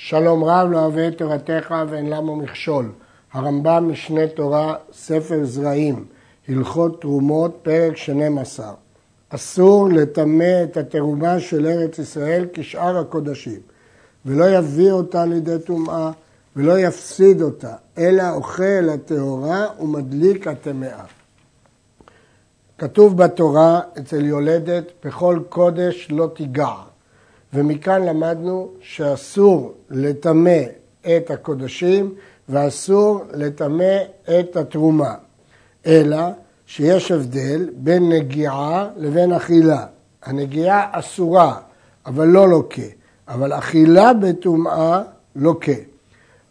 שלום רב לא אוהב את תורתך ואין למה מכשול. הרמב"ם משנה תורה, ספר זרעים, הלכות תרומות, פרק 12. אסור לטמא את התרומה של ארץ ישראל כשאר הקודשים, ולא יביא אותה לידי טומאה, ולא יפסיד אותה, אלא אוכל הטהורה ומדליק הטמאה. כתוב בתורה אצל יולדת, בכל קודש לא תיגע. ומכאן למדנו שאסור לטמא את הקודשים ואסור לטמא את התרומה, אלא שיש הבדל בין נגיעה לבין אכילה. הנגיעה אסורה, אבל לא לוקה, אבל אכילה בטומאה לוקה.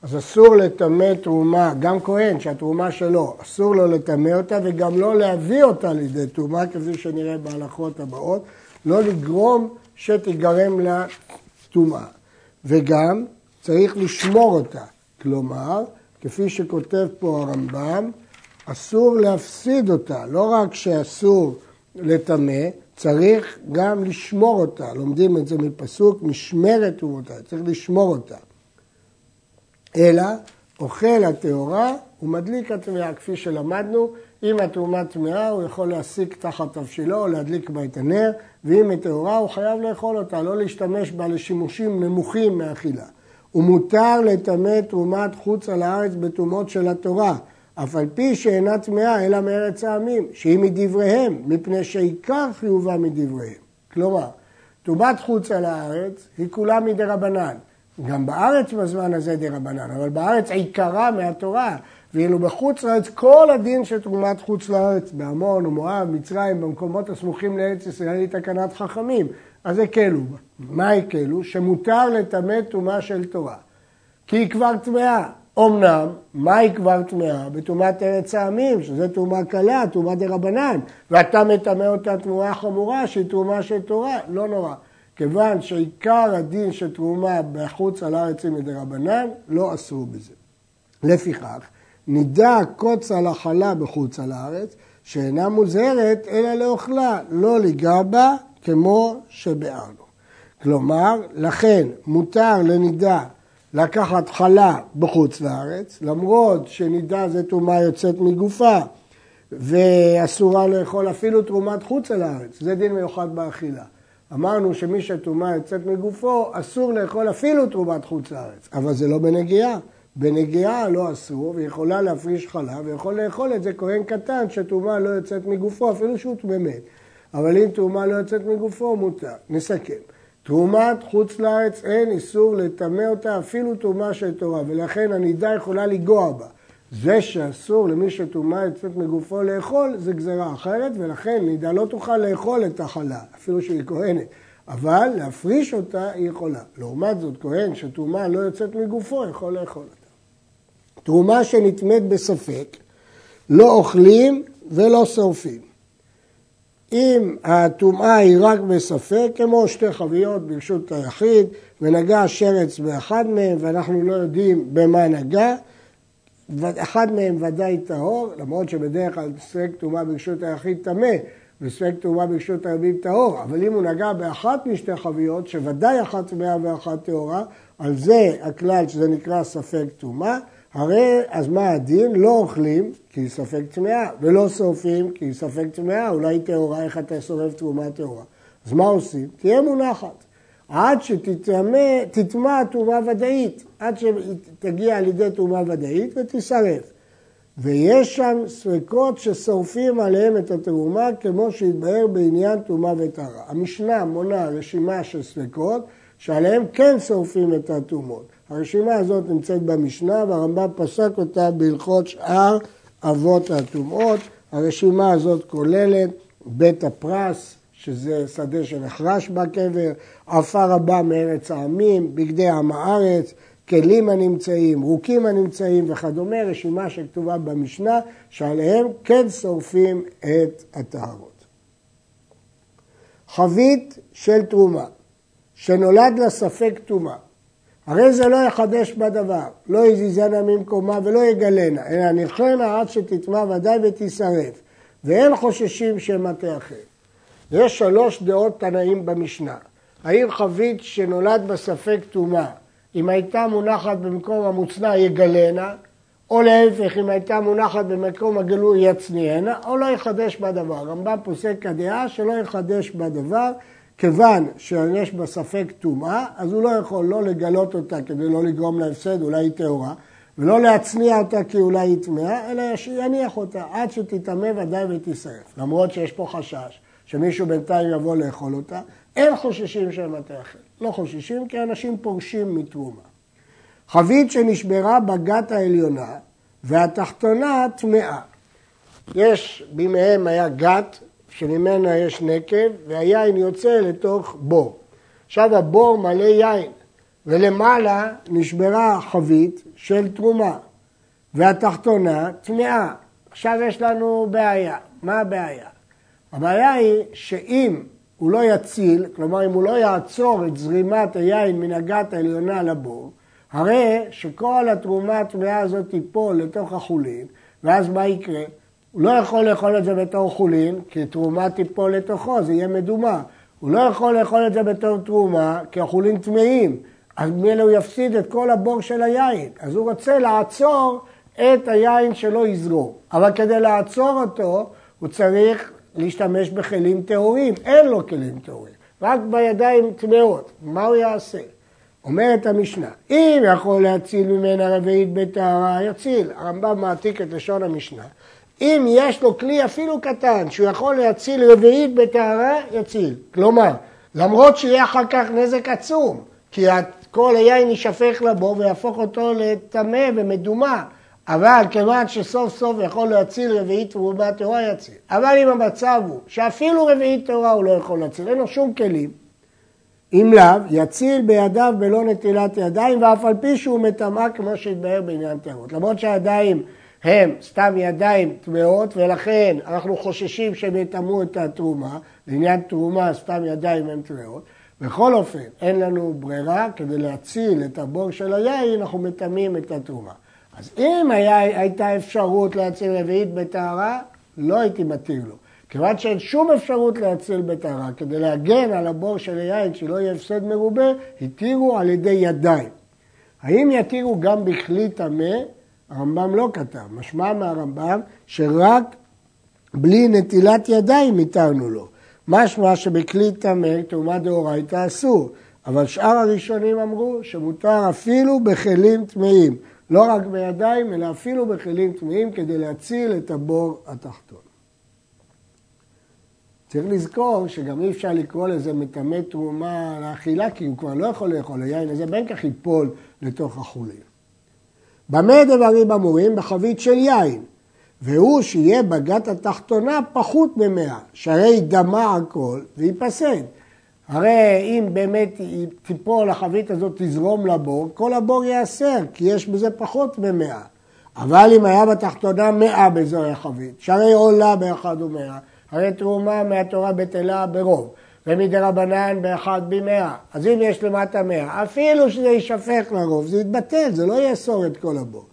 אז אסור לטמא תרומה, גם כהן שהתרומה שלו, אסור לו לטמא אותה וגם לא להביא אותה לידי טומאה, כפי שנראה בהלכות הבאות, לא לגרום שתיגרם לה טומאה. וגם צריך לשמור אותה. כלומר, כפי שכותב פה הרמב"ם, אסור להפסיד אותה. לא רק שאסור לטמא, צריך גם לשמור אותה. לומדים את זה מפסוק, משמרת תרומתה, צריך לשמור אותה. אלא אוכל הטהורה ומדליק הטמאה, כפי שלמדנו, אם התרומה טמאה הוא יכול להסיק תחת תבשילו או להדליק בה את הנר, ואם היא טהורה הוא חייב לאכול אותה, לא להשתמש בה לשימושים נמוכים מאכילה. ומותר לטמא תרומת חוץ על הארץ בטומאות של התורה, אף על פי שאינה טמאה אלא מארץ העמים, שהיא מדבריהם, מפני שעיקר חיובה מדבריהם. כלומר, טומאת חוץ על הארץ היא כולה מדי רבנן. גם בארץ בזמן הזה די רבנן, אבל בארץ עיקרה מהתורה, ואילו בחוץ לארץ כל הדין של תרומת חוץ לארץ, בעמון ומואב, מצרים, במקומות הסמוכים לארץ ישראל היא תקנת חכמים, אז הקלו בה. מה הקלו? שמותר לטמא טומאה של תורה, כי היא כבר טמאה. אמנם, מה היא כבר טמאה? בטומאת ארץ העמים, שזה טומאה קלה, טומאה רבנן, ואתה מטמא אותה תמורה חמורה שהיא טומאה של תורה, לא נורא. כיוון שעיקר הדין של תרומה בחוץ על הארץ היא מדרבנן, לא אסור בזה. לפיכך, נידע קוץ על החלה בחוץ על הארץ, שאינה מוזהרת אלא לאוכלה, לא ליגע בה כמו שביארנו. כלומר, לכן מותר לנידה לקחת חלה בחוץ לארץ, למרות שנידה זה טומאה יוצאת מגופה, ואסורה לאכול אפילו תרומת חוץ על הארץ, זה דין מיוחד באכילה. אמרנו שמי שטומאה יוצאת מגופו, אסור לאכול אפילו תרומת חוץ לארץ, אבל זה לא בנגיעה. בנגיעה לא אסור, ויכולה להפריש חלב, ויכול לאכול את זה כהן קטן שטומאה לא יוצאת מגופו, אפילו שהוא באמת. אבל אם טומאה לא יוצאת מגופו, מותר. נסכם. תרומת חוץ לארץ אין איסור לטמא אותה אפילו טומאה של תורה, ולכן הנידה יכולה לנגוע בה. זה שאסור למי שטומאה יוצאת מגופו לאכול, זה גזרה אחרת, ולכן נידה לא תוכל לאכול את החלה, אפילו שהיא כהנת. אבל להפריש אותה היא יכולה. לעומת זאת, כהן שטומאה לא יוצאת מגופו, יכול לאכול. תרומה שנטמאת בספק, לא אוכלים ולא שורפים. אם הטומאה היא רק בספק, כמו שתי חביות ברשות היחיד, ונגע שרץ באחד מהם, ואנחנו לא יודעים במה נגע, אחד מהם ודאי טהור, למרות שבדרך כלל ספק טומאה ברשות היחיד טמא, וספק טומאה ברשות הרבים טהור, אבל אם הוא נגע באחת משתי חביות, שוודאי אחת טמאה ואחת טהורה, על זה הכלל שזה נקרא ספק טומאה, הרי אז מה הדין? לא אוכלים כי היא ספק טמאה, ולא שורפים כי היא ספק טמאה, אולי טהורה, איך אתה שורף תרומה טהורה? אז מה עושים? תהיה מונחת. עד שתטמע תרומה ודאית, עד שתגיע ידי תרומה ודאית ותישרף. ויש שם ספקות ששורפים עליהם את התרומה כמו שהתבהר בעניין תרומה וטהרה. המשנה מונה רשימה של ספקות שעליהם כן שורפים את התרומות. הרשימה הזאת נמצאת במשנה והרמב"ם פסק אותה בהלכות שאר אבות הטומאות. הרשימה הזאת כוללת בית הפרס, שזה שדה שנחרש בקבר, עפר הבא מארץ העמים, בגדי עם הארץ, כלים הנמצאים, רוקים הנמצאים וכדומה, רשימה שכתובה במשנה, שעליהם כן שורפים את הטהרות. חבית של תרומה, שנולד לה ספק טומאה, הרי זה לא יחדש בדבר, לא יזיזנה ממקומה ולא יגלנה, אלא נכלנה עד שתטמע ודאי ותישרף, ואין חוששים שמטה אחר. יש שלוש דעות תנאים במשנה. האם חבית שנולד בספק טומאה אם הייתה מונחת במקום המוצנע יגלנה, או להפך, אם הייתה מונחת במקום הגלוי יצניענה, או לא יחדש בדבר. רמב"ם פוסק כדעה שלא יחדש בדבר, כיוון שיש בה ספק טומאה, אז הוא לא יכול לא לגלות אותה כדי לא לגרום להפסד, אולי היא טהורה, ולא להצניע אותה כי אולי היא טמאה, אלא יניח אותה עד שתטמא ודאי ותשרף. למרות שיש פה חשש שמישהו בינתיים יבוא לאכול אותה, אין חוששים שמא תאכל. לא חוששים כי אנשים פורשים מתרומה. חבית שנשברה בגת העליונה והתחתונה טמאה. יש, בימיהם היה גת שממנה יש נקב והיין יוצא לתוך בור. עכשיו הבור מלא יין ולמעלה נשברה חבית של תרומה והתחתונה טמאה. עכשיו יש לנו בעיה. מה הבעיה? הבעיה היא שאם הוא לא יציל, כלומר אם הוא לא יעצור את זרימת היין מן הגת העליונה לבור, הרי שכל התרומה הטמאה הזאת תיפול לתוך החולין, ואז מה יקרה? הוא לא יכול לאכול את זה בתור חולין, כי תרומה תיפול לתוכו, זה יהיה מדומה. הוא לא יכול לאכול את זה בתור תרומה, כי החולין טמאים. אז ממילא הוא יפסיד את כל הבור של היין. אז הוא רוצה לעצור את היין שלא יזרום. אבל כדי לעצור אותו, הוא צריך להשתמש בכלים טהורים. אין לו כלים טהורים, רק בידיים טמאות. מה הוא יעשה? אומרת המשנה, אם יכול להציל ממנה רביעית בטהרה, יציל. הרמב"ם מעתיק את לשון המשנה. אם יש לו כלי אפילו קטן שהוא יכול להציל רביעית בטהרה, יציל. כלומר, למרות שיהיה אחר כך נזק עצום, כי כל היין יישפך לבור ויהפוך אותו לטמא ומדומה, אבל כיוון שסוף סוף יכול להציל רביעית תרומה טהורה יציל. אבל אם המצב הוא שאפילו רביעית טהורה הוא לא יכול להציל, אין לו שום כלים, אם לאו, יציל בידיו בלא נטילת ידיים, ואף על פי שהוא מטמא כמו שהתבהר בעניין טהרות. למרות שהידיים הם סתם ידיים טמאות, ולכן אנחנו חוששים שהם יטמאו את התרומה, לעניין תרומה סתם ידיים הן טמאות. בכל אופן, אין לנו ברירה, כדי להציל את הבור של היין, אנחנו מטמאים את התרומה. אז אם היה, הייתה אפשרות להציל רביעית בטהרה, לא הייתי מתיר לו. כיוון שאין שום אפשרות להציל בטהרה, כדי להגן על הבור של היין, שלא יהיה הפסד מרובה, התירו על ידי ידיים. האם יתירו גם בכלי טמא? הרמב"ם לא כתב. משמע מהרמב"ם שרק בלי נטילת ידיים התרנו לו. משמע שבכלי טמא, תרומה דאורייתא אסור. אבל שאר הראשונים אמרו שמותר אפילו בכלים טמאים. לא רק בידיים, אלא אפילו בכלים טמאים כדי להציל את הבור התחתון. צריך לזכור שגם אי אפשר לקרוא לזה מטמא תרומה לאכילה, כי הוא כבר לא יכול לאכול היין הזה, בין כך ייפול לתוך החולין. במה דברים אמורים? בחבית של יין, והוא שיהיה בגת התחתונה פחות ממאה, שהרי דמה הכל וייפסד. הרי אם באמת תיפול החבית הזאת, תזרום לבור, כל הבור ייאסר, כי יש בזה פחות ממאה. אבל אם היה בתחתונה מאה באזור החבית, שהרי עולה באחד ומאה, הרי תרומה מהתורה בטלה ברוב, ומדרבנן באחד במאה. אז אם יש למטה מאה, אפילו שזה יישפך לרוב, זה יתבטל, זה לא יאסור את כל הבור.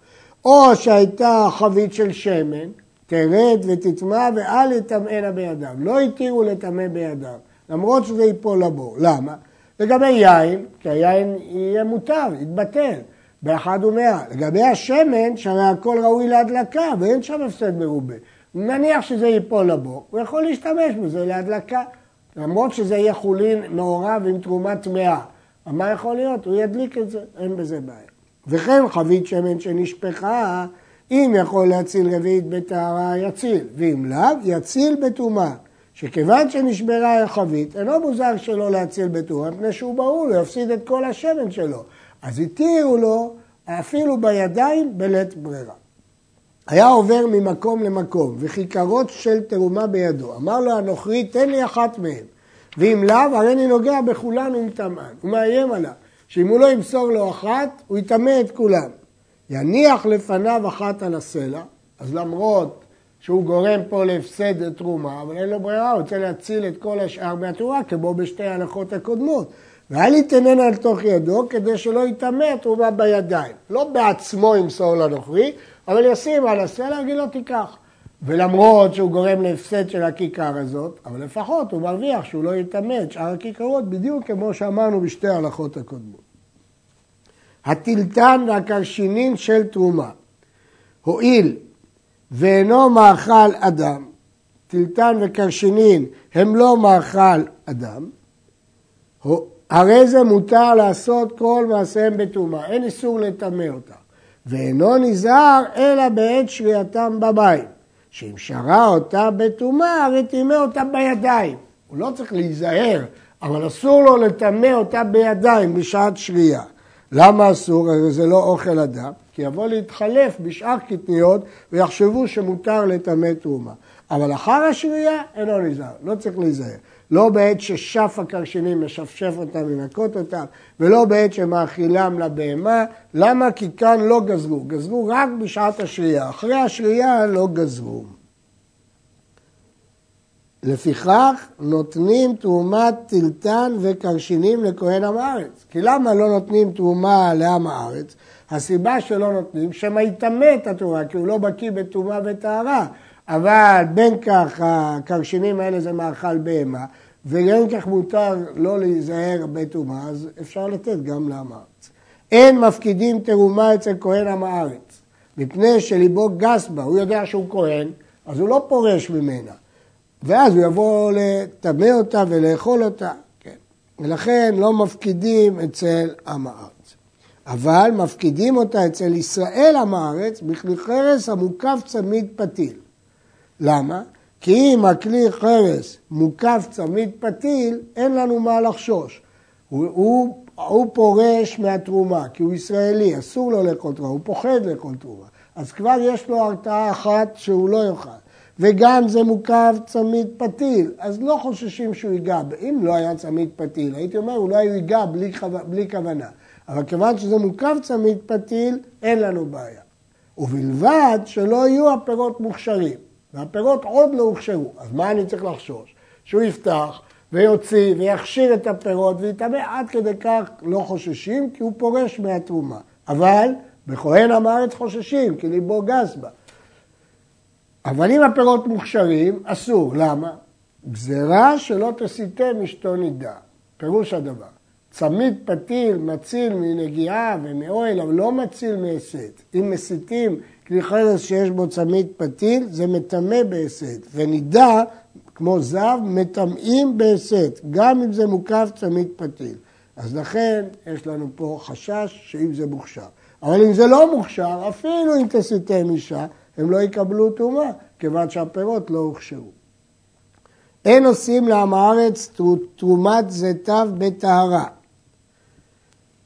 או שהייתה חבית של שמן, תרד ותטמע ואל יטמאנה בידם. לא התירו לטמא בידם, למרות שזה ייפול לבור. למה? לגבי יין, כי היין יהיה מותר, יתבטל. באחד ומאה. לגבי השמן, שהרי הכל ראוי להדלקה ואין שם הפסד מרובה. נניח שזה ייפול לבור, הוא יכול להשתמש בזה להדלקה, למרות שזה יהיה חולין מעורב עם תרומה טמאה. מה יכול להיות? הוא ידליק את זה, אין בזה בעיה. וכן חבית שמן שנשפכה, אם יכול להציל רביעית בטהרה, יציל, ואם לאו, יציל בטומאה. שכיוון שנשברה החבית, אינו מוזר שלא להציל בטומאה, מפני שהוא ברור, הוא יפסיד את כל השמן שלו. אז התירו לו אפילו בידיים בלית ברירה. היה עובר ממקום למקום, וכיכרות של תרומה בידו. אמר לו הנוכרי, תן לי אחת מהן. ואם לאו, הרי אני נוגע בכולן ומטמאן. הוא מאיים עליו, שאם הוא לא ימסור לו אחת, הוא יטמא את כולן. יניח לפניו אחת על הסלע, אז למרות שהוא גורם פה להפסד תרומה, אבל אין לו ברירה, הוא רוצה להציל את כל השאר מהתרומה, כמו בשתי ההלכות הקודמות. ואל יתננה על תוך ידו, כדי שלא יטמא תרומה בידיים. לא בעצמו ימסור לנוכרי, אבל ישים על הסלע, יגיד לו תיקח. ולמרות שהוא גורם להפסד של הכיכר הזאת, אבל לפחות הוא מרוויח שהוא לא את שאר הכיכרות, בדיוק כמו שאמרנו בשתי ההלכות הקודמות. הטלטן והקרשינין של תרומה. הואיל ואינו מאכל אדם, טלטן וקרשינין הם לא מאכל אדם, הרי זה מותר לעשות כל מעשיהם בטומאה, אין איסור לטמא אותם. ואינו נזהר אלא בעת שריעתם במים. שאם שרה אותה בטומאה, הרי טימא אותה בידיים. הוא לא צריך להיזהר, אבל אסור לו לטמא אותה בידיים בשעת שריעה. למה אסור? הרי זה לא אוכל אדם, כי יבוא להתחלף בשאר קטניות ויחשבו שמותר לטמא תרומה. אבל אחר השריעה אינו נזהר, לא צריך להיזהר. לא בעת ששף הקרשינים משפשף אותם לנקות אותם, ולא בעת שמאכילם לבהמה. למה? כי כאן לא גזרו, גזרו רק בשעת השריעה. אחרי השריעה לא גזרו. לפיכך נותנים תרומת טלטן וקרשינים לכהן עם הארץ. כי למה לא נותנים תרומה לעם הארץ? הסיבה שלא נותנים, שמא יטמא את התרומה, כי הוא לא בקיא בטומאה וטהרה. אבל בין כך הקרשינים האלה זה מאכל בהמה, וגם כך מותר לא להיזהר בטומאה, אז אפשר לתת גם לעם הארץ. אין מפקידים תרומה אצל כהן עם הארץ, מפני שליבו גס בה, הוא יודע שהוא כהן, אז הוא לא פורש ממנה. ואז הוא יבוא לטמא אותה ולאכול אותה, כן. ולכן לא מפקידים אצל עם הארץ. אבל מפקידים אותה אצל ישראל עם הארץ בכלי חרס המוקף צמיד פתיל. למה? כי אם הכלי חרס מוקף צמיד פתיל, אין לנו מה לחשוש. הוא, הוא, הוא פורש מהתרומה, כי הוא ישראלי, אסור לו לאכול תרומה, הוא פוחד לאכול תרומה. אז כבר יש לו הרתעה אחת שהוא לא יאכל. וגם זה מוקף צמיד פתיל, אז לא חוששים שהוא ייגע. אם לא היה צמיד פתיל, הייתי אומר, אולי הוא ייגע בלי, בלי כוונה. אבל כיוון שזה מוקף צמיד פתיל, אין לנו בעיה. ובלבד שלא יהיו הפירות מוכשרים. והפירות עוד לא הוכשרו, אז מה אני צריך לחשוש? שהוא יפתח ויוציא ויכשיר את הפירות ויטמא עד כדי כך לא חוששים כי הוא פורש מהתרומה. אבל בכהן עם הארץ חוששים כי ליבו גס בה. אבל אם הפירות מוכשרים, אסור. למה? גזירה שלא תסיתם אשתו נידה. פירוש הדבר. צמיד פתיל מציל מנגיעה ומאוהל, אבל לא מציל מהסת. אם מסיתים כלי חרס שיש בו צמיד פתיל, זה מטמא בהסת. ונידה, כמו זב, מטמאים בהסת, גם אם זה מוקף צמיד פתיל. אז לכן יש לנו פה חשש שאם זה מוכשר. אבל אם זה לא מוכשר, אפילו אם תסיתם אישה, הם לא יקבלו טומאה, כיוון שהפירות לא הוכשרו. אין עושים לעם הארץ תרומת זיתיו בטהרה.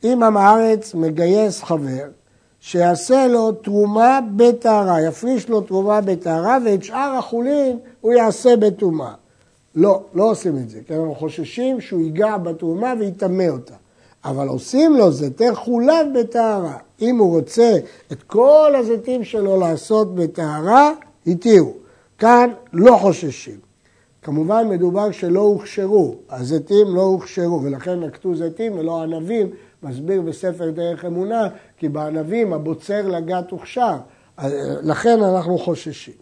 אם עם הארץ מגייס חבר, שיעשה לו תרומה בטהרה, יפריש לו תרומה בטהרה ואת שאר החולין הוא יעשה בטומאה. לא, לא עושים את זה, כי אנחנו חוששים שהוא ייגע בתרומה ויטמא אותה. אבל עושים לו זיתי חולב בטהרה. אם הוא רוצה את כל הזיתים שלו לעשות בטהרה, התירו. כאן לא חוששים. כמובן מדובר שלא הוכשרו, הזיתים לא הוכשרו, ולכן נקטו זיתים ולא ענבים, מסביר בספר דרך אמונה, כי בענבים הבוצר לגת הוכשר, לכן אנחנו חוששים.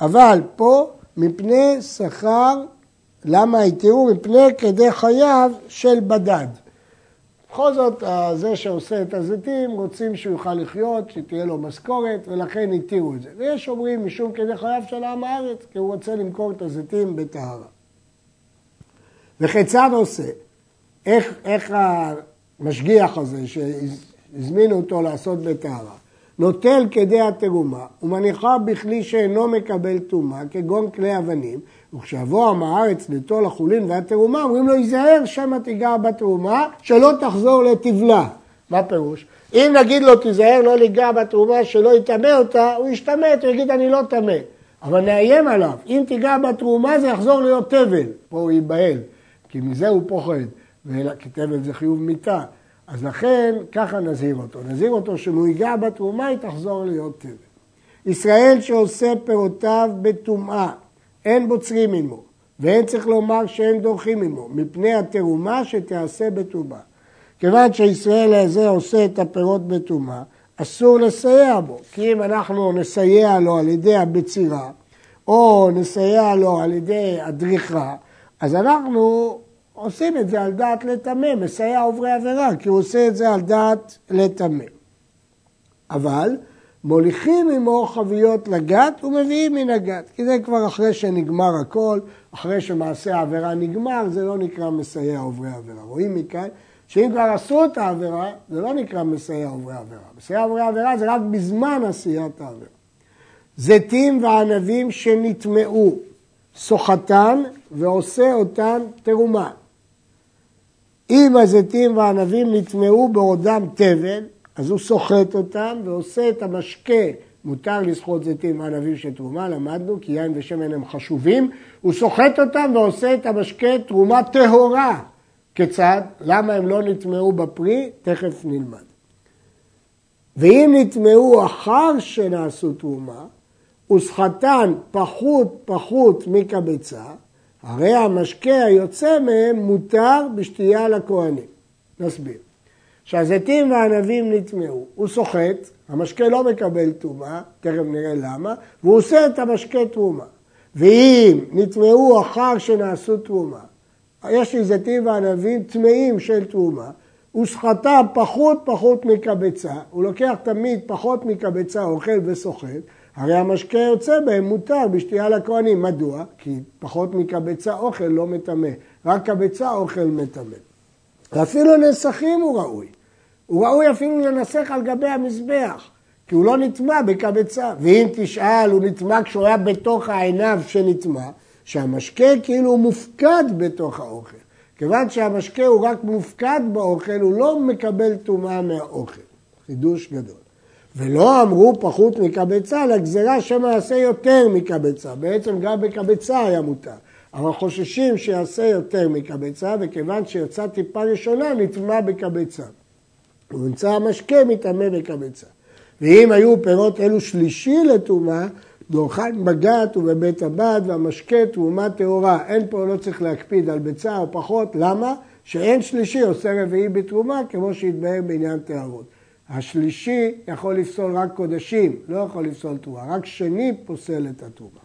אבל פה, מפני שכר, למה התירו? מפני כדי חייו של בדד. בכל זאת, זה שעושה את הזיתים, רוצים שהוא יוכל לחיות, שתהיה לו משכורת, ולכן התירו את זה. ויש אומרים משום כדי חייו של עם הארץ, כי הוא רוצה למכור את הזיתים בטהרה. וכיצד עושה? איך, איך המשגיח הזה, שהזמינו אותו לעשות בטהרה, נוטל כדי התרומה ומניחה בכלי שאינו מקבל טומאה, כגון כלי אבנים, וכשיבוא עם הארץ ליטול החולין והתרומה, אומרים לו, ייזהר שמא תיגע בתרומה, שלא תחזור לתבלה. מה פירוש? אם נגיד לו, תיזהר לא ליגע בתרומה, שלא יטמא אותה, הוא ישתמט, הוא יגיד, אני לא טמא. אבל נאיים עליו, אם תיגע בתרומה זה יחזור להיות תבל. פה הוא ייבהל, כי מזה הוא פוחד. כי תבל זה חיוב מיתה. אז לכן ככה נזהיר אותו. נזהיר אותו שאם הוא ייגע בתרומה היא תחזור להיות תבל. ישראל שעושה פירותיו בטומאה, אין בוצרים עמו, ואין צריך לומר שאין דורכים עמו, מפני התרומה שתיעשה בטומאה. כיוון שישראל הזה עושה את הפירות בטומאה, אסור לסייע בו, כי אם אנחנו נסייע לו על ידי הבצירה, או נסייע לו על ידי הדריכה, אז אנחנו עושים את זה על דעת לטמא, מסייע עוברי עבירה, כי הוא עושה את זה על דעת לטמא. אבל מוליכים עמו חביות לגת ומביאים מן הגת, כי זה כבר אחרי שנגמר הכל, אחרי שמעשה העבירה נגמר, זה לא נקרא מסייע עוברי עבירה. רואים מכאן שאם כבר עשו את העבירה, זה לא נקרא מסייע עוברי עבירה. מסייע עוברי עבירה זה רק בזמן עשיית העבירה. זיתים וענבים שנטמעו, סוחתן ועושה אותן תרומה. אם הזיתים והענבים נטמעו בעודם תבן, אז הוא סוחט אותם ועושה את המשקה. מותר לסחוט זיתים וענבים של תרומה, למדנו, כי יין ושמן הם חשובים. הוא סוחט אותם ועושה את המשקה תרומה טהורה. כיצד? למה הם לא נטמעו בפרי? תכף נלמד. ואם נטמעו אחר שנעשו תרומה, וסחטן פחות פחות מקבצה, הרי המשקה היוצא מהם מותר בשתייה לכהנים. נסביר. כשהזיתים והענבים נטמעו, הוא סוחט, המשקה לא מקבל טומאה, תכף נראה למה, והוא עושה את המשקה תרומה. ואם נטמעו אחר שנעשו תרומה, יש לי זיתים וענבים טמאים של תרומה, וסחטה פחות פחות מקבצה, הוא לוקח תמיד פחות מקבצה, אוכל וסוחט, הרי המשקה יוצא בהם מותר בשתייה לכהנים. מדוע? כי פחות מקבצה אוכל לא מטמא, רק קבצה אוכל מטמא. ואפילו נסכים הוא ראוי. הוא ראוי אפילו לנסח על גבי המזבח, כי הוא לא נטמע בקבצה. ואם תשאל, הוא נטמע כשהוא היה בתוך העיניו שנטמע, שהמשקה כאילו מופקד בתוך האוכל. כיוון שהמשקה הוא רק מופקד באוכל, הוא לא מקבל טומאה מהאוכל. חידוש גדול. ולא אמרו פחות מקבצה, אלא גזירה שמא יעשה יותר מקבצה. בעצם גם בקבצה היה מותר. אבל חוששים שיעשה יותר מקבצה, וכיוון שיצא טיפה ראשונה, נטמע בקבצה. ונמצא המשקה מטמא בקבצה. ואם היו פירות אלו שלישי לטומאה, דורחן בגת ובבית הבד והמשקה תרומה טהורה. אין פה, לא צריך להקפיד על ביצה או פחות. למה? שאין שלישי עושה רביעי בתרומה, כמו שהתבהר בעניין טהרות. השלישי יכול לפסול רק קודשים, לא יכול לפסול תרומה, רק שני פוסל את התרומה.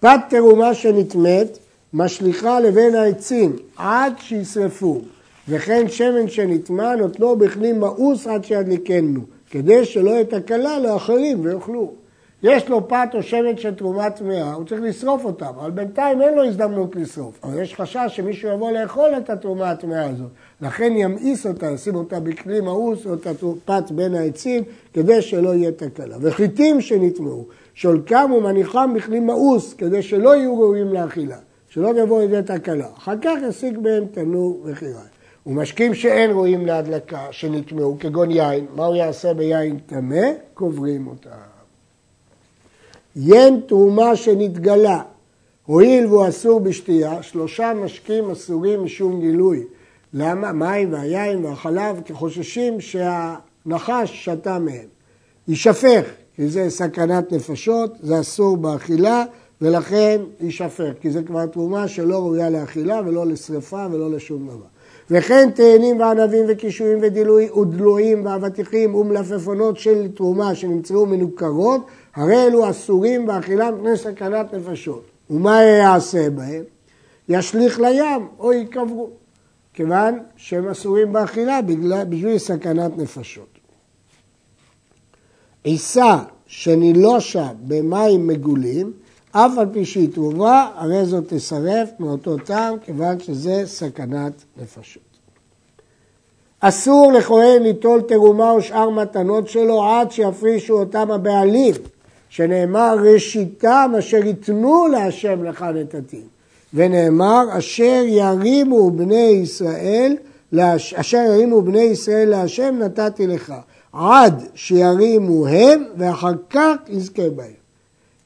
פת תרומה שנטמאת משליכה לבין העצים עד שישרפו, וכן שמן שנטמע נותנו בכלי מאוס עד שידליקנו, כדי שלא יהיה תקלה לאחרים ויאכלו. יש לו פת או שמן של תרומה טמאה, הוא צריך לשרוף אותם, אבל בינתיים אין לו הזדמנות לשרוף. אבל יש חשש שמישהו יבוא לאכול את התרומה הטמאה הזאת. לכן ימאיס אותה, ישים אותה בכלי מאוס או הפת בין העצים, כדי שלא יהיה תקלה. וחיטים שנטמאו, שולקם ומניחם בכלי מאוס, כדי שלא יהיו ראויים לאכילה, שלא יבוא לידי תקלה. אחר כך יסיק בהם תנור וחיריים. ומשקים שאין רואים להדלקה, שנטמאו, כגון יין, מה הוא יעשה ביין טמא? קוברים אותם. ין תרומה שנתגלה, הואיל והוא אסור בשתייה, שלושה משקים אסורים משום גילוי. למה? מים והיין והחלב, כי חוששים שהנחש שתה מהם. יישפך, כי זה סכנת נפשות, זה אסור באכילה, ולכן יישפך, כי זה כבר תרומה שלא ראויה לאכילה ולא לשרפה ולא לשום דבר. וכן תאנים וענבים וקישואים ודלויים ואבטיחים ומלפפונות של תרומה שנמצאו מנוכרות, הרי אלו אסורים באכילה מפני סכנת נפשות. ומה יעשה בהם? ישליך לים או ייקברו, כיוון שהם אסורים באכילה בשביל סכנת נפשות. עיסה שנילושה במים מגולים, אף על פי שהיא תרומה, הרי זאת תשרף מאותו טעם, כיוון שזה סכנת נפשות. אסור לכהן ליטול תרומה או שאר מתנות שלו עד שיפרישו אותם הבעלים, שנאמר ראשיתם אשר ייתנו להשם לך נתתים, ונאמר אשר ירימו בני ישראל, אשר ירימו בני ישראל להשם נתתי לך, עד שירימו הם ואחר כך יזכה בהם.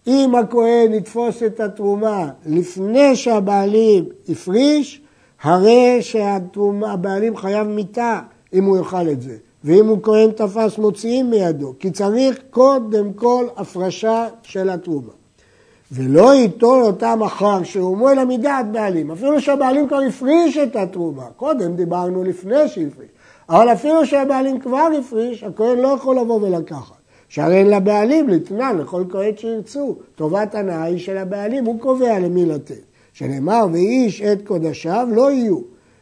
אם הכהן יתפוס את התרומה לפני שהבעלים הפריש, הרי שהבעלים חייב מיתה אם הוא יאכל את זה. ואם הוא כהן תפס מוציאים מידו, כי צריך קודם כל הפרשה של התרומה. ולא ייטול אותם אחר שאומו אלא מדעת בעלים, אפילו שהבעלים כבר הפריש את התרומה, קודם דיברנו לפני שהפריש, אבל אפילו שהבעלים כבר הפריש, הכהן לא יכול לבוא ולקחת. שהרי אין לבעלים לתנן לכל כהן שירצו, טובת הנאה היא של הבעלים, הוא קובע למי לתת. שנאמר ואיש את קודשיו לא יהיו,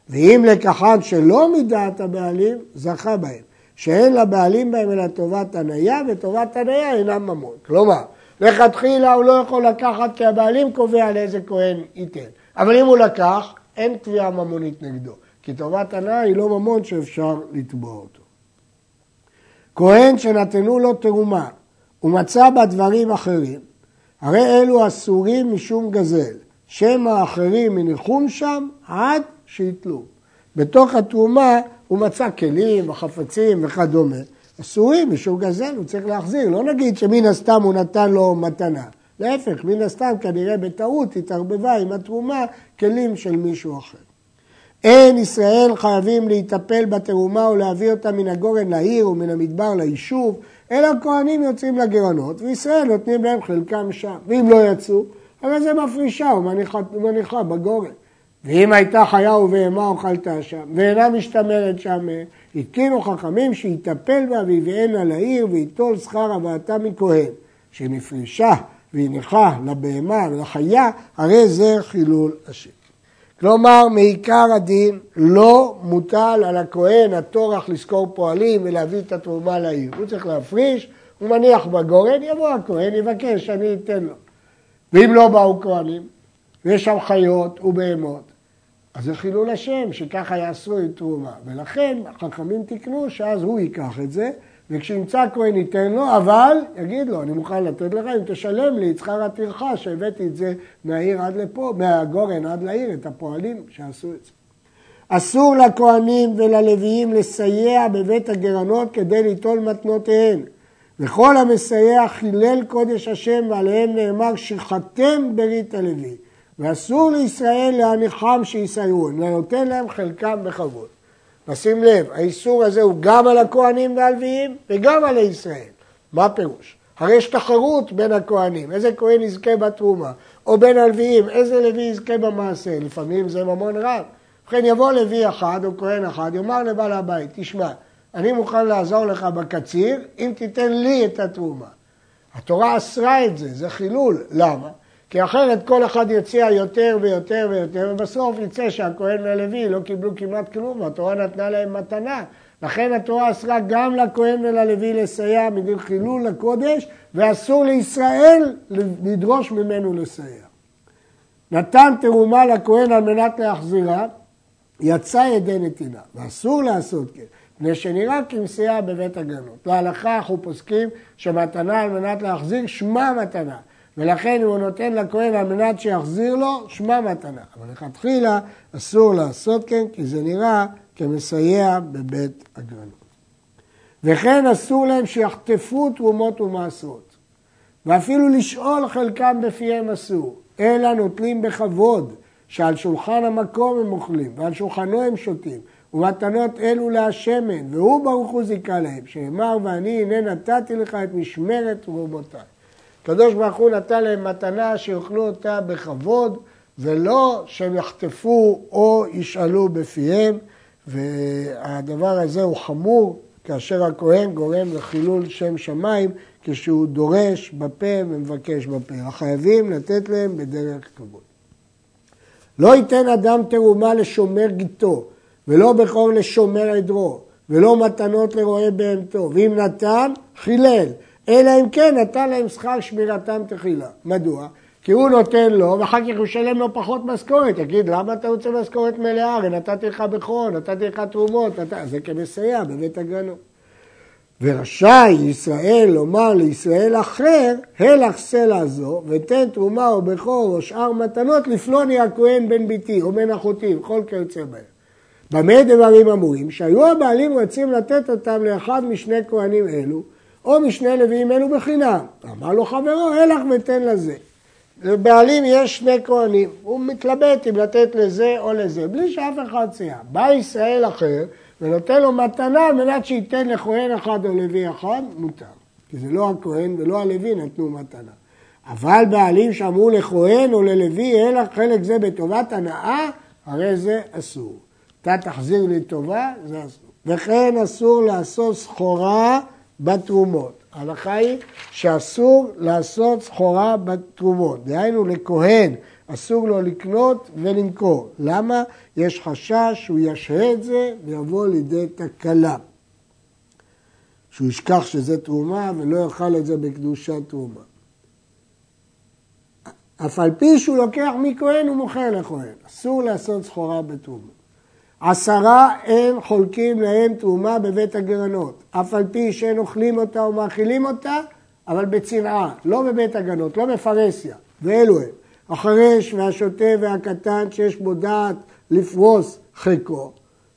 ואם לקחת שלא מדעת הבעלים, זכה בהם, שאין לבעלים בהם אלא טובת הניה, וטובת הניה אינה ממון. כלומר, לכתחילה הוא לא יכול לקחת כי הבעלים קובע לאיזה כהן ייתן. אבל אם הוא לקח, אין תביעה ממונית נגדו, כי טובת הנאה היא לא ממון שאפשר לתבוע אותו. כהן שנתנו לו תרומה ומצא בה דברים אחרים, הרי אלו אסורים משום גזל, שמא האחרים מניחום שם עד שיתלו. בתוך התרומה הוא מצא כלים וחפצים וכדומה, אסורים משום גזל, הוא צריך להחזיר, לא נגיד שמן הסתם הוא נתן לו מתנה. להפך, מן הסתם כנראה בטעות התערבבה עם התרומה כלים של מישהו אחר. אין ישראל חייבים להיטפל בתרומה ולהביא אותה מן הגורן לעיר ומן המדבר ליישוב, אלא הכהנים יוצאים לגירעונות וישראל נותנים להם חלקם שם. ואם לא יצאו, הרי זה מפרישה ומניחה, ומניחה בגורן. ואם הייתה חיה ובהמה אוכלתה שם, ואינה משתמרת שם, התקינו חכמים שיטפל בה ויביאנה לעיר ויטול שכר הבאתה מכהן, שנפרישה והניחה לבהמה ולחיה, הרי זה חילול השם. כלומר, מעיקר הדין לא מוטל על הכהן הטורח לשכור פועלים ולהביא את התרומה לעיר. הוא צריך להפריש, הוא מניח בגורן, יבוא הכהן, יבקש, אני אתן לו. ואם לא באו כהנים, ויש שם חיות ובהמות, אז זה חילול השם, שככה יעשו את תרומה. ולכן החכמים תיקנו שאז הוא ייקח את זה, וכשימצא כהן ייתן לו, אבל יגיד לו, אני מוכן לתת לך אם תשלם לי את שכר הטרחה שהבאתי את זה מהעיר עד לפה, מהגורן עד לעיר, את הפועלים שעשו את זה. אסור לכהנים וללוויים לסייע בבית הגרנות כדי ליטול מתנותיהן. וכל המסייע חילל קודש השם ועליהם נאמר שחתם ברית הלוי. ואסור לישראל להניחם שיסייעו, אלא נותן להם חלקם בכבוד. נשים לב, האיסור הזה הוא גם על הכהנים והלוויים וגם על ישראל. מה הפירוש? הרי יש תחרות בין הכהנים, איזה כהן יזכה בתרומה, או בין הלוויים, איזה לוי יזכה במעשה, לפעמים זה ממון רב. ובכן יבוא לוי אחד או כהן אחד, יאמר לבעל הבית, תשמע, אני מוכן לעזור לך בקציר אם תיתן לי את התרומה. התורה אסרה את זה, זה חילול. למה? כי אחרת כל אחד יציע יותר ויותר ויותר, ובסוף יצא שהכהן והלוי לא קיבלו כמעט כלום, והתורה נתנה להם מתנה. לכן התורה אסרה גם לכהן וללוי לסייע מדין חילול לקודש, ואסור לישראל לדרוש ממנו לסייע. נתן תרומה לכהן על מנת להחזירה, יצא ידי נתינה, ואסור לעשות כן. מפני שנראה כמסייע בבית הגנות. להלכה אנחנו פוסקים שמתנה על מנת להחזיר שמה מתנה. ולכן הוא נותן לכהן על מנת שיחזיר לו, שמע מתנה. אבל לכתחילה אסור לעשות כן, כי זה נראה כמסייע בבית הגרנות. וכן אסור להם שיחטפו תרומות ומעשרות. ואפילו לשאול חלקם בפיהם אסור, אלא נוטלים בכבוד, שעל שולחן המקום הם אוכלים, ועל שולחנו הם שותים, ומתנות אלו להשמן, והוא ברוך הוא זיכה להם, שאמר ואני הנה נתתי לך את משמרת תרומותיי. הקדוש ברוך הוא נתן להם מתנה שיאכלו אותה בכבוד, ולא שהם יחטפו או ישאלו בפיהם, והדבר הזה הוא חמור כאשר הכהן גורם לחילול שם שמיים כשהוא דורש בפה ומבקש בפה. החייבים לתת להם בדרך כבוד. לא ייתן אדם תרומה לשומר גיתו, ולא בכור לשומר עדרו, ולא מתנות לרועה בהמתו, ואם נתן, חילל. אלא אם כן נתן להם שכר שמירתם תחילה. מדוע? כי הוא נותן לו, ואחר כך הוא ישלם לו פחות משכורת. יגיד, למה אתה רוצה משכורת מלאה? הרי נתתי לך בכור, נתתי לך תרומות, נת... זה כמסייע בבית הגנות. ורשאי ישראל לומר לישראל אחר, הלך סלע זו, ותן תרומה או בכור או שאר מתנות לפלוני הכהן בן ביתי או בן אחותי, וכל כיוצא בהם. במה דברים אמורים? שהיו הבעלים רוצים לתת אותם לאחד משני כהנים אלו, או משני לוויים אלו בחינם. אמר לו חברו, הלך ותן לזה. לבעלים יש שני כהנים, הוא מתלבט אם לתת לזה או לזה, בלי שאף אחד סייע. בא ישראל אחר ונותן לו מתנה על מנת שייתן לכהן אחד או לוי אחד, מותר. כי זה לא הכהן ולא הלוי נתנו מתנה. אבל בעלים שאמרו לכהן או ללוי, אלא חלק זה בטובת הנאה, הרי זה אסור. אתה תחזיר לי טובה, זה אסור. וכן אסור לעשות סחורה בתרומות. ההלכה היא שאסור לעשות סחורה בתרומות. דהיינו לכהן אסור לו לקנות ולמכור. למה? יש חשש שהוא ישהה את זה ויבוא לידי תקלה. שהוא ישכח שזה תרומה ולא יאכל את זה בקדושת תרומה. אף על פי שהוא לוקח מכהן הוא מוכר לכהן, אסור לעשות סחורה בתרומה. עשרה אין חולקים להם תרומה בבית הגרנות, אף על פי שאין אוכלים אותה או מאכילים אותה, אבל בצנעה, לא בבית הגנות, לא בפרהסיה, ואלו הם, החרש והשוטה והקטן שיש בו דעת לפרוס חלקו,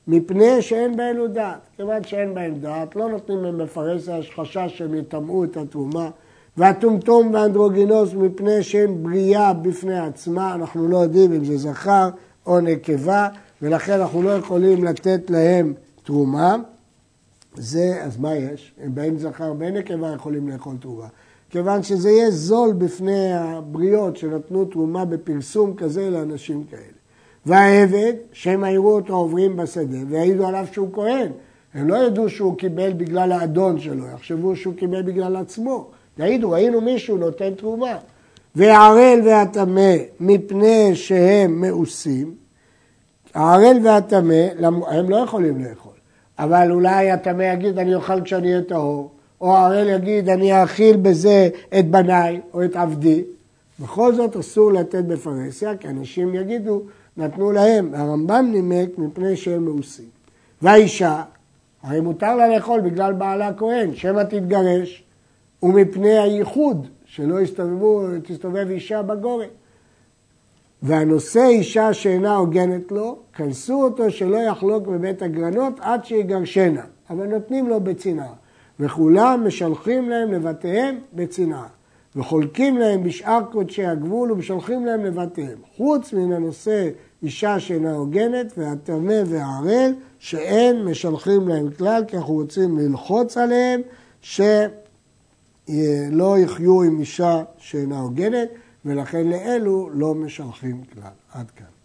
מפני שאין באלו דעת. כיוון שאין בהם דעת, לא נותנים להם בפרהסיה, יש חשש שהם יטמאו את התרומה. והטומטום והאנדרוגינוס מפני שהם בריאה בפני עצמה, אנחנו לא יודעים אם זה זכר או נקבה, ולכן אנחנו לא יכולים לתת להם תרומה. זה, אז מה יש? הם בין זכר ובין נקבה יכולים לאכול תרומה. כיוון שזה יהיה זול בפני הבריות שנתנו תרומה בפרסום כזה לאנשים כאלה. והעבד, שהם יראו אותו עוברים בשדה ויעידו עליו שהוא כהן. הם לא ידעו שהוא קיבל בגלל האדון שלו, יחשבו שהוא קיבל בגלל עצמו. יעידו, ראינו מישהו נותן תרומה. והערל והטמא מפני שהם מאוסים, הערל והטמא, הם לא יכולים לאכול, אבל אולי הטמא יגיד אני אוכל כשאני אהיה טהור, או הערל יגיד אני אאכיל בזה את בניי או את עבדי, בכל זאת אסור לתת בפרהסיה, כי אנשים יגידו נתנו להם, והרמב"ם נימק מפני שהם מאוסים. והאישה, הרי מותר לה לאכול בגלל בעלה כהן, שמא תתגרש, ומפני הייחוד, שלא יסתובבו, תסתובב אישה בגורן. והנושא אישה שאינה הוגנת לו, כנסו אותו שלא יחלוק בבית הגרנות עד שיגרשנה, אבל נותנים לו בצנעה. וכולם משלחים להם לבתיהם בצנעה. וחולקים להם בשאר קודשי הגבול ומשלחים להם לבתיהם. חוץ מן הנושא אישה שאינה הוגנת והטמא והערל, שאין משלחים להם כלל, כי אנחנו רוצים ללחוץ עליהם, ש... לא יחיו עם אישה שאינה הוגנת, ולכן לאלו לא משלחים כלל. עד כאן.